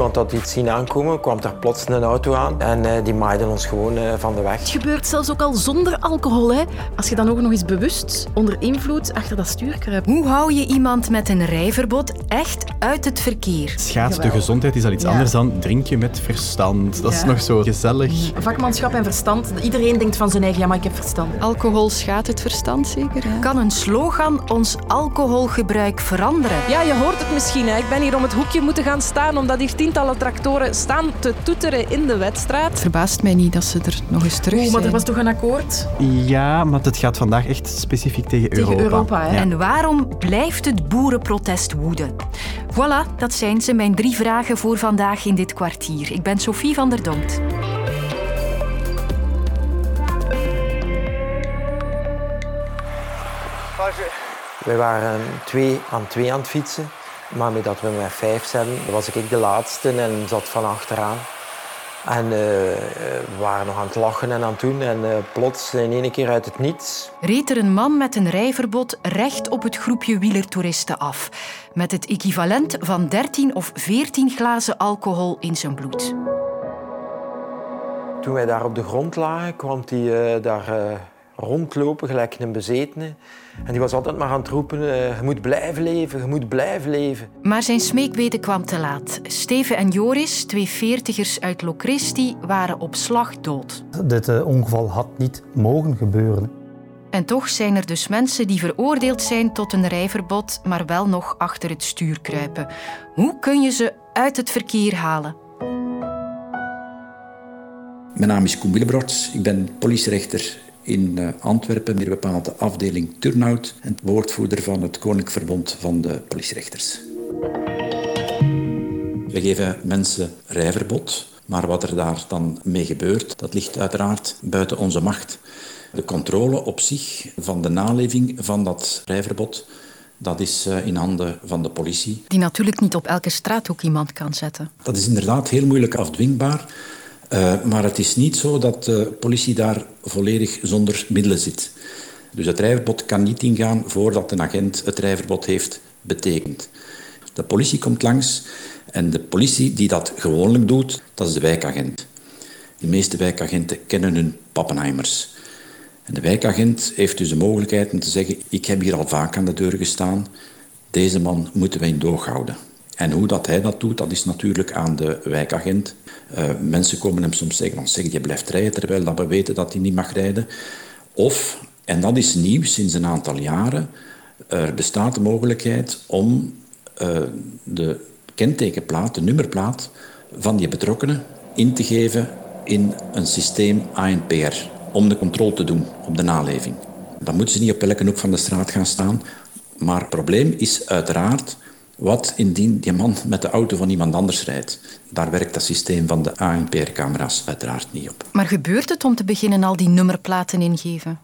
Niemand had iets zien aankomen, kwam er plots een auto aan en uh, die maaide ons gewoon uh, van de weg. Het gebeurt zelfs ook al zonder alcohol. Hè? Als je dan ook nog eens bewust onder invloed achter dat stuur kruipt. Hoe hou je iemand met een rijverbod echt uit het verkeer? Schaadt de gezondheid is al iets ja. anders dan drink je met verstand. Dat ja. is nog zo gezellig. Vakmanschap en verstand. Iedereen denkt van zijn eigen, ja, maar ik heb verstand. Alcohol schaadt het verstand zeker. Hè? Kan een slogan ons alcoholgebruik veranderen? Ja, je hoort het misschien. Hè. Ik ben hier om het hoekje moeten gaan staan omdat hier tientallen tractoren staan te toeteren in de wedstrijd. Het verbaast mij niet dat ze er nog eens terug zijn. maar er was toch een akkoord? Ja, maar het gaat vandaag echt specifiek tegen, tegen Europa. Europa hè? En waarom blijft het boerenprotest woeden? Voilà, dat zijn ze, mijn drie vragen voor vandaag in dit kwartier. Ik ben Sophie van der Donkt. Wij waren twee aan twee aan het fietsen. Maar met dat we met vijf zaten, was ik de laatste en zat van achteraan. En uh, we waren nog aan het lachen en aan het doen. En uh, plots, in één keer uit het niets... reed er een man met een rijverbod recht op het groepje wielertoeristen af. Met het equivalent van 13 of 14 glazen alcohol in zijn bloed. Toen wij daar op de grond lagen, kwam hij uh, daar rondlopen, gelijk een bezetene. En die was altijd maar aan het roepen, uh, je moet blijven leven, je moet blijven leven. Maar zijn smeekbede kwam te laat. Steven en Joris, twee veertigers uit Locristi, waren op slag dood. Dit uh, ongeval had niet mogen gebeuren. En toch zijn er dus mensen die veroordeeld zijn tot een rijverbod, maar wel nog achter het stuur kruipen. Hoe kun je ze uit het verkeer halen? Mijn naam is Koen Willebrots. Ik ben politierechter in eh, Antwerpen, meer bepaald de afdeling Turnhout en woordvoerder van het Koninklijk Verbond van de politierechters. We geven mensen rijverbod, maar wat er daar dan mee gebeurt, dat ligt uiteraard buiten onze macht. De controle op zich van de naleving van dat rijverbod, dat is eh, in handen van de politie. Die natuurlijk niet op elke straathoek iemand kan zetten. Dat is inderdaad heel moeilijk afdwingbaar. Uh, maar het is niet zo dat de politie daar volledig zonder middelen zit. Dus het rijverbod kan niet ingaan voordat een agent het rijverbod heeft betekend. De politie komt langs en de politie die dat gewoonlijk doet, dat is de wijkagent. De meeste wijkagenten kennen hun pappenheimers. En de wijkagent heeft dus de mogelijkheid om te zeggen, ik heb hier al vaak aan de deur gestaan, deze man moeten wij in doog houden. En hoe dat hij dat doet, dat is natuurlijk aan de wijkagent. Uh, mensen komen hem soms zeggen, zeg, je blijft rijden, terwijl dat we weten dat hij niet mag rijden. Of, en dat is nieuw sinds een aantal jaren, er bestaat de mogelijkheid om uh, de kentekenplaat, de nummerplaat van die betrokkenen in te geven in een systeem ANPR, om de controle te doen op de naleving. Dan moeten ze niet op elke hoek van de straat gaan staan, maar het probleem is uiteraard wat indien die man met de auto van iemand anders rijdt? Daar werkt dat systeem van de ANPR-camera's uiteraard niet op. Maar gebeurt het om te beginnen al die nummerplaten ingeven?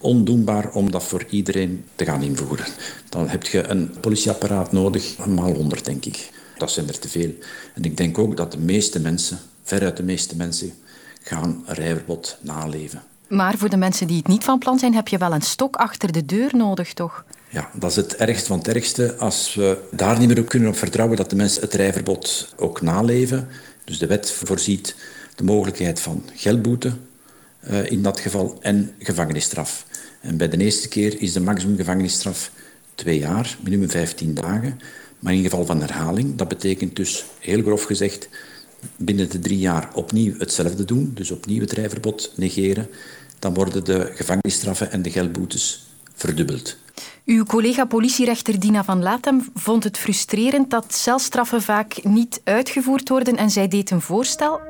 Ondoenbaar om dat voor iedereen te gaan invoeren. Dan heb je een politieapparaat nodig, maal honderd denk ik. Dat zijn er te veel. En ik denk ook dat de meeste mensen, veruit de meeste mensen, gaan een rijverbod naleven. Maar voor de mensen die het niet van plan zijn, heb je wel een stok achter de deur nodig, toch? Ja, dat is het ergste van het ergste. Als we daar niet meer op kunnen op vertrouwen dat de mensen het rijverbod ook naleven. Dus de wet voorziet de mogelijkheid van geldboete uh, in dat geval en gevangenisstraf. En bij de eerste keer is de maximum gevangenisstraf twee jaar, minimum 15 dagen. Maar in geval van herhaling, dat betekent dus heel grof gezegd binnen de drie jaar opnieuw hetzelfde doen, dus opnieuw het rijverbod negeren, dan worden de gevangenisstraffen en de geldboetes verdubbeld. Uw collega politierechter Dina van Latem vond het frustrerend dat celstraffen vaak niet uitgevoerd worden en zij deed een voorstel.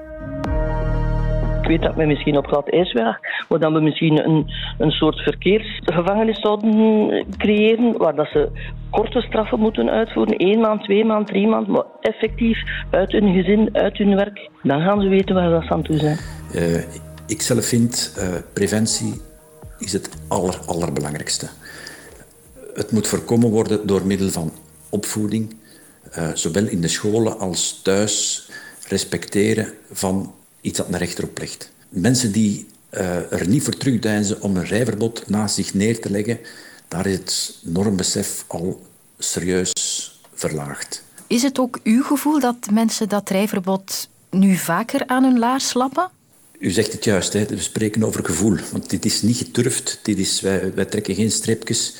Ik weet dat we misschien op glad ijs waren, maar dat we misschien een, een soort verkeersgevangenis zouden creëren, waar dat ze korte straffen moeten uitvoeren, één maand, twee maand, drie maand, maar effectief uit hun gezin, uit hun werk. Dan gaan ze weten waar ze aan toe zijn. Uh, ik zelf vind uh, preventie is het aller, allerbelangrijkste. Het moet voorkomen worden door middel van opvoeding, uh, zowel in de scholen als thuis, respecteren van iets dat een rechter oplegt. Mensen die uh, er niet voor terugdeinzen om een rijverbod naast zich neer te leggen, daar is het normbesef al serieus verlaagd. Is het ook uw gevoel dat mensen dat rijverbod nu vaker aan hun laars lappen? U zegt het juist, hè. we spreken over gevoel. Want dit is niet geturfd, dit is, wij, wij trekken geen streepjes.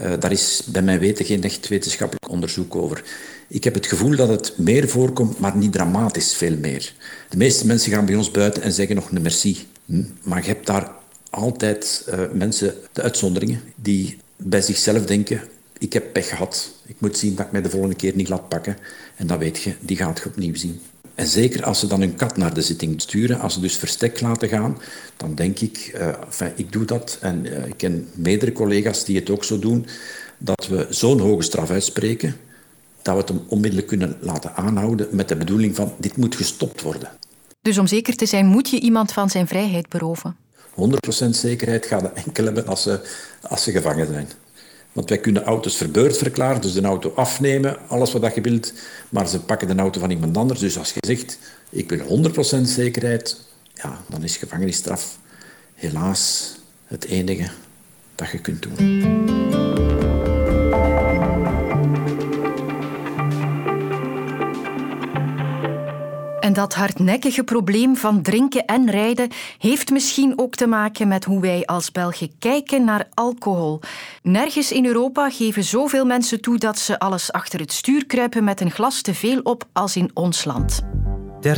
Uh, daar is bij mijn weten geen echt wetenschappelijk onderzoek over. Ik heb het gevoel dat het meer voorkomt, maar niet dramatisch veel meer. De meeste mensen gaan bij ons buiten en zeggen nog een merci. Hm? Maar je hebt daar altijd uh, mensen, de uitzonderingen, die bij zichzelf denken: ik heb pech gehad. Ik moet zien dat ik mij de volgende keer niet laat pakken. En dan weet je, die gaat je opnieuw zien. En zeker als ze dan hun kat naar de zitting sturen, als ze dus verstek laten gaan, dan denk ik, uh, enfin, ik doe dat en uh, ik ken meerdere collega's die het ook zo doen, dat we zo'n hoge straf uitspreken, dat we het hem onmiddellijk kunnen laten aanhouden met de bedoeling van dit moet gestopt worden. Dus om zeker te zijn, moet je iemand van zijn vrijheid beroven? 100% zekerheid gaat er enkel hebben als ze, als ze gevangen zijn. Want wij kunnen auto's verbeurd verklaren, dus de auto afnemen, alles wat je wilt, maar ze pakken de auto van iemand anders. Dus als je zegt, ik wil 100% zekerheid, ja, dan is gevangenisstraf helaas het enige dat je kunt doen. Dat hardnekkige probleem van drinken en rijden heeft misschien ook te maken met hoe wij als Belgen kijken naar alcohol. Nergens in Europa geven zoveel mensen toe dat ze alles achter het stuur kruipen met een glas te veel op als in ons land. 30%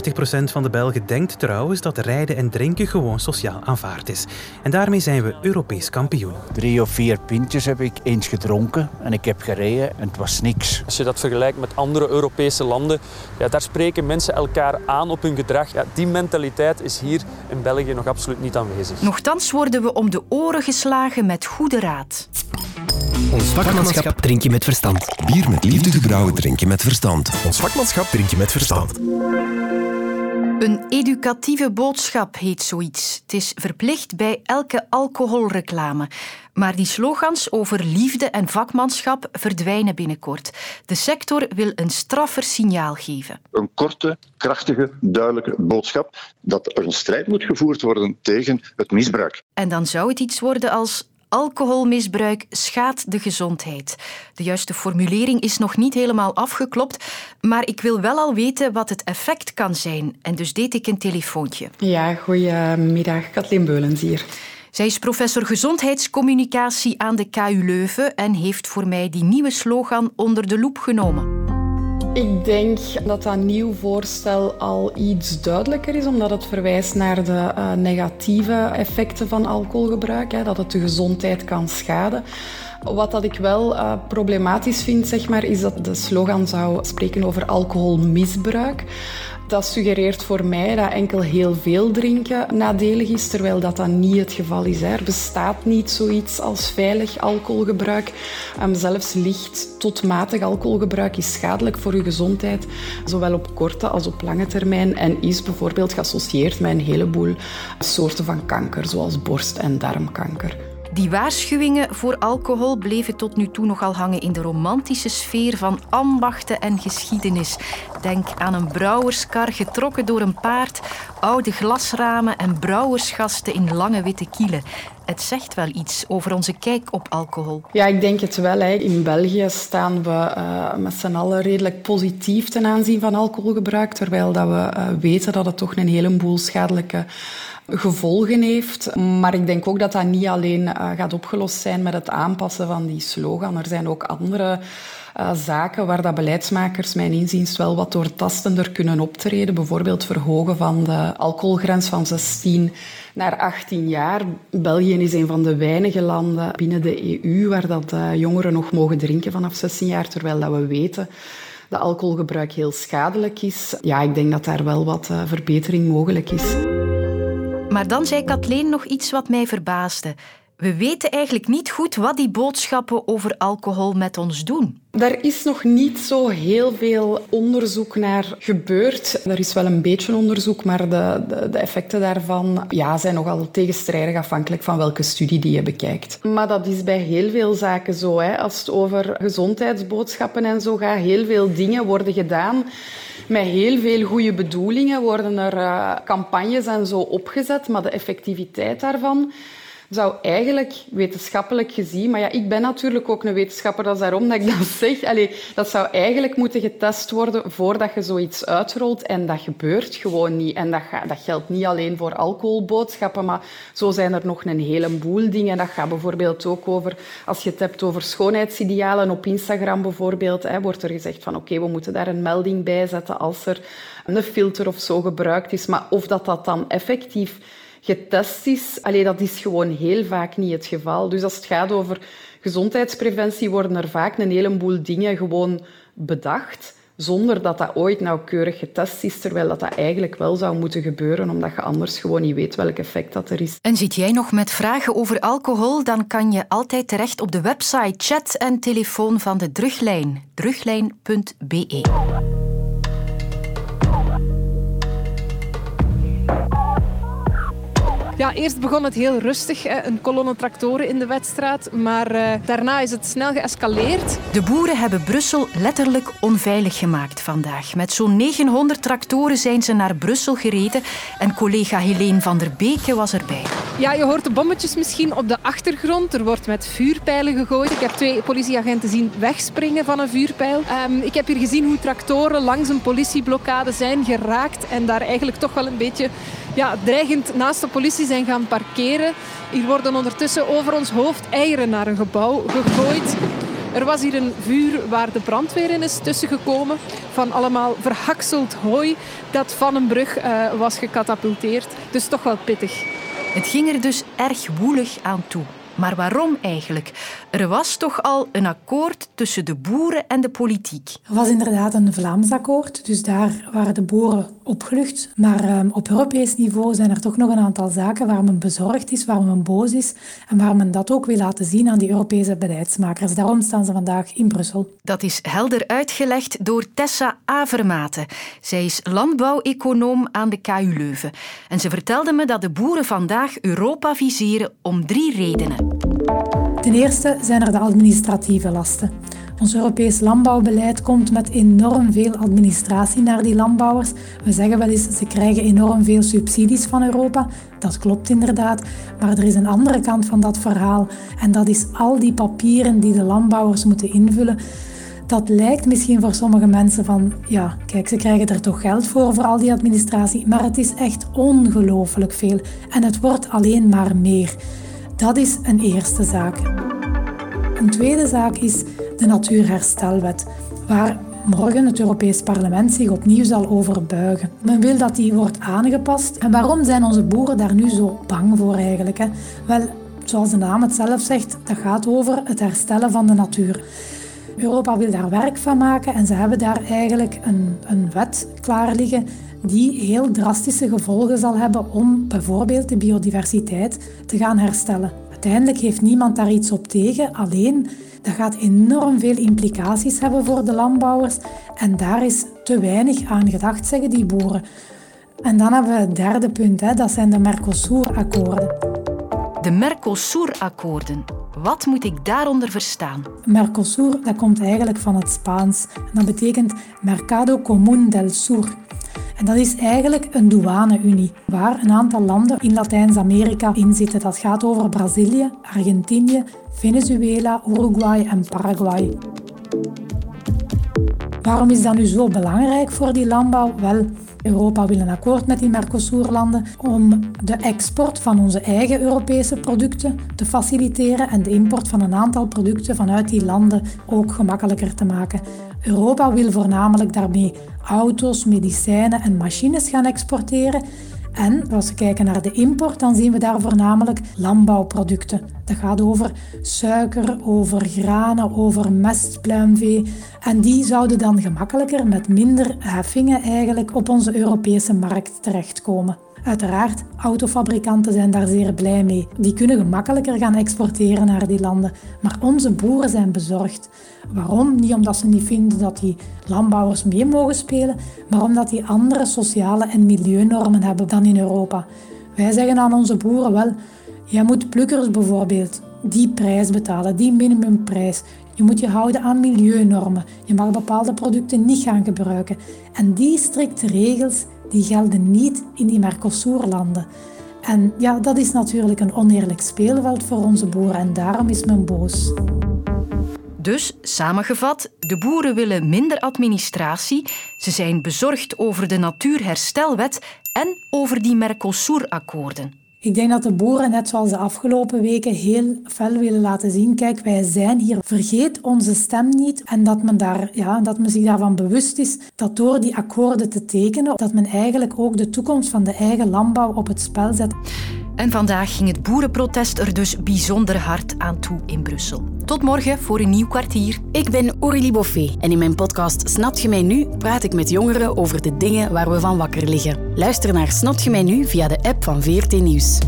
van de Belgen denkt trouwens dat rijden en drinken gewoon sociaal aanvaard is. En daarmee zijn we Europees kampioen. Drie of vier pintjes heb ik eens gedronken en ik heb gereden en het was niks. Als je dat vergelijkt met andere Europese landen, ja, daar spreken mensen elkaar aan op hun gedrag. Ja, die mentaliteit is hier in België nog absoluut niet aanwezig. Nochtans worden we om de oren geslagen met goede raad. Ons vakmanschap drink je met verstand. Bier met liefde gebrouwen drink je met verstand. Ons vakmanschap drink je met verstand. Een educatieve boodschap heet zoiets. Het is verplicht bij elke alcoholreclame. Maar die slogans over liefde en vakmanschap verdwijnen binnenkort. De sector wil een straffer signaal geven. Een korte, krachtige, duidelijke boodschap dat er een strijd moet gevoerd worden tegen het misbruik. En dan zou het iets worden als Alcoholmisbruik schaadt de gezondheid. De juiste formulering is nog niet helemaal afgeklopt, maar ik wil wel al weten wat het effect kan zijn. En dus deed ik een telefoontje. Ja, goedemiddag. Kathleen Beulens hier. Zij is professor gezondheidscommunicatie aan de KU Leuven en heeft voor mij die nieuwe slogan onder de loep genomen. Ik denk dat dat nieuw voorstel al iets duidelijker is, omdat het verwijst naar de uh, negatieve effecten van alcoholgebruik, hè, dat het de gezondheid kan schaden. Wat dat ik wel uh, problematisch vind, zeg maar, is dat de slogan zou spreken over alcoholmisbruik. Dat suggereert voor mij dat enkel heel veel drinken nadelig is, terwijl dat dan niet het geval is. Er bestaat niet zoiets als veilig alcoholgebruik. Um, zelfs licht tot matig alcoholgebruik is schadelijk voor je gezondheid, zowel op korte als op lange termijn. En is bijvoorbeeld geassocieerd met een heleboel soorten van kanker, zoals borst- en darmkanker. Die waarschuwingen voor alcohol bleven tot nu toe nogal hangen in de romantische sfeer van ambachten en geschiedenis. Denk aan een brouwerskar getrokken door een paard, oude glasramen en brouwersgasten in lange witte kielen. Het zegt wel iets over onze kijk op alcohol. Ja, ik denk het wel. Hè. In België staan we uh, met z'n allen redelijk positief ten aanzien van alcoholgebruik, terwijl dat we uh, weten dat het toch een heleboel schadelijke gevolgen heeft. Maar ik denk ook dat dat niet alleen uh, gaat opgelost zijn met het aanpassen van die slogan. Er zijn ook andere uh, zaken waar dat beleidsmakers mijn inziens wel wat doortastender kunnen optreden. Bijvoorbeeld verhogen van de alcoholgrens van 16 naar 18 jaar. België is een van de weinige landen binnen de EU waar dat uh, jongeren nog mogen drinken vanaf 16 jaar, terwijl dat we weten dat alcoholgebruik heel schadelijk is. Ja, ik denk dat daar wel wat verbetering mogelijk is. Maar dan zei Kathleen nog iets wat mij verbaasde. We weten eigenlijk niet goed wat die boodschappen over alcohol met ons doen. Daar is nog niet zo heel veel onderzoek naar gebeurd. Er is wel een beetje onderzoek, maar de, de, de, effecten daarvan ja, zijn nogal tegenstrijdig afhankelijk van welke studie die je bekijkt. Maar dat is bij heel veel zaken zo. Hè. Als het over gezondheidsboodschappen en zo gaat, heel veel dingen worden gedaan met heel veel goede bedoelingen worden er uh, campagnes en zo opgezet, maar de effectiviteit daarvan zou eigenlijk wetenschappelijk gezien, maar ja, ik ben natuurlijk ook een wetenschapper, dat is daarom dat ik dat zeg. Allee, dat zou eigenlijk moeten getest worden voordat je zoiets uitrolt. En dat gebeurt gewoon niet. En dat, dat geldt niet alleen voor alcoholboodschappen, maar zo zijn er nog een heleboel dingen. Dat gaat bijvoorbeeld ook over, als je het hebt over schoonheidsidealen op Instagram bijvoorbeeld, hè, wordt er gezegd van oké, we moeten daar een melding bij zetten als er een filter of zo gebruikt is. Maar of dat, dat dan effectief getest is, allee, dat is gewoon heel vaak niet het geval. Dus als het gaat over gezondheidspreventie, worden er vaak een heleboel dingen gewoon bedacht zonder dat dat ooit nauwkeurig getest is, terwijl dat, dat eigenlijk wel zou moeten gebeuren, omdat je anders gewoon niet weet welk effect dat er is. En zit jij nog met vragen over alcohol, dan kan je altijd terecht op de website, chat en telefoon van de Druglijn, druglijn.be. Ja, eerst begon het heel rustig, een kolonne tractoren in de wedstraat. Maar uh, daarna is het snel geëscaleerd. De boeren hebben Brussel letterlijk onveilig gemaakt vandaag. Met zo'n 900 tractoren zijn ze naar Brussel gereden. En collega Helene van der Beke was erbij. Ja, je hoort de bommetjes misschien op de achtergrond. Er wordt met vuurpijlen gegooid. Ik heb twee politieagenten zien wegspringen van een vuurpijl. Um, ik heb hier gezien hoe tractoren langs een politieblokkade zijn geraakt. En daar eigenlijk toch wel een beetje ja, dreigend naast de politie zijn gaan parkeren. Hier worden ondertussen over ons hoofd eieren naar een gebouw gegooid. Er was hier een vuur waar de brandweer in is tussengekomen. Van allemaal verhakseld hooi dat van een brug uh, was gecatapulteerd. Dus toch wel pittig. Het ging er dus erg woelig aan toe. Maar waarom eigenlijk? Er was toch al een akkoord tussen de boeren en de politiek. Er was inderdaad een Vlaams akkoord, dus daar waren de boeren opgelucht. Maar um, op Europees niveau zijn er toch nog een aantal zaken waar men bezorgd is, waar men boos is en waar men dat ook wil laten zien aan die Europese beleidsmakers. Daarom staan ze vandaag in Brussel. Dat is helder uitgelegd door Tessa Avermaten. Zij is landbouweconoom aan de KU Leuven. En ze vertelde me dat de boeren vandaag Europa viseren om drie redenen. Ten eerste zijn er de administratieve lasten. Ons Europees landbouwbeleid komt met enorm veel administratie naar die landbouwers. We zeggen wel eens, ze krijgen enorm veel subsidies van Europa. Dat klopt inderdaad. Maar er is een andere kant van dat verhaal. En dat is al die papieren die de landbouwers moeten invullen. Dat lijkt misschien voor sommige mensen van, ja, kijk, ze krijgen er toch geld voor, voor al die administratie. Maar het is echt ongelooflijk veel. En het wordt alleen maar meer. Dat is een eerste zaak. Een tweede zaak is de Natuurherstelwet, waar morgen het Europees Parlement zich opnieuw zal over buigen. Men wil dat die wordt aangepast. En waarom zijn onze boeren daar nu zo bang voor eigenlijk? Hè? Wel, zoals de naam het zelf zegt, dat gaat over het herstellen van de natuur. Europa wil daar werk van maken en ze hebben daar eigenlijk een, een wet klaar liggen die heel drastische gevolgen zal hebben om bijvoorbeeld de biodiversiteit te gaan herstellen. Uiteindelijk heeft niemand daar iets op tegen, alleen dat gaat enorm veel implicaties hebben voor de landbouwers en daar is te weinig aan gedacht, zeggen die boeren. En dan hebben we het derde punt, hè, dat zijn de Mercosur-akkoorden. De Mercosur-akkoorden. Wat moet ik daaronder verstaan? Mercosur dat komt eigenlijk van het Spaans. En dat betekent Mercado Común del Sur. En dat is eigenlijk een douane-unie, waar een aantal landen in Latijns-Amerika in zitten. Dat gaat over Brazilië, Argentinië, Venezuela, Uruguay en Paraguay. Waarom is dat nu zo belangrijk voor die landbouw? Wel, Europa wil een akkoord met die Mercosur-landen om de export van onze eigen Europese producten te faciliteren en de import van een aantal producten vanuit die landen ook gemakkelijker te maken. Europa wil voornamelijk daarmee auto's, medicijnen en machines gaan exporteren. En als we kijken naar de import, dan zien we daar voornamelijk landbouwproducten. Dat gaat over suiker, over granen, over mest, pluimvee. En die zouden dan gemakkelijker met minder heffingen eigenlijk op onze Europese markt terechtkomen. Uiteraard, autofabrikanten zijn daar zeer blij mee. Die kunnen gemakkelijker gaan exporteren naar die landen. Maar onze boeren zijn bezorgd. Waarom? Niet omdat ze niet vinden dat die landbouwers mee mogen spelen, maar omdat die andere sociale en milieunormen hebben dan in Europa. Wij zeggen aan onze boeren wel, jij moet plukkers bijvoorbeeld die prijs betalen, die minimumprijs. Je moet je houden aan milieunormen. Je mag bepaalde producten niet gaan gebruiken. En die strikte regels die gelden niet in die Mercosur-landen. En ja, dat is natuurlijk een oneerlijk speelveld voor onze boeren en daarom is men boos. Dus, samengevat, de boeren willen minder administratie, ze zijn bezorgd over de Natuurherstelwet en over die Mercosur-akkoorden. Ik denk dat de boeren, net zoals de afgelopen weken, heel fel willen laten zien: kijk, wij zijn hier, vergeet onze stem niet. En dat men, daar, ja, dat men zich daarvan bewust is dat door die akkoorden te tekenen, dat men eigenlijk ook de toekomst van de eigen landbouw op het spel zet. En vandaag ging het boerenprotest er dus bijzonder hard aan toe in Brussel. Tot morgen voor een nieuw kwartier. Ik ben Aurélie Boffé en in mijn podcast Snapt je mij nu praat ik met jongeren over de dingen waar we van wakker liggen. Luister naar Snapt je mij nu via de app van VRT Nieuws.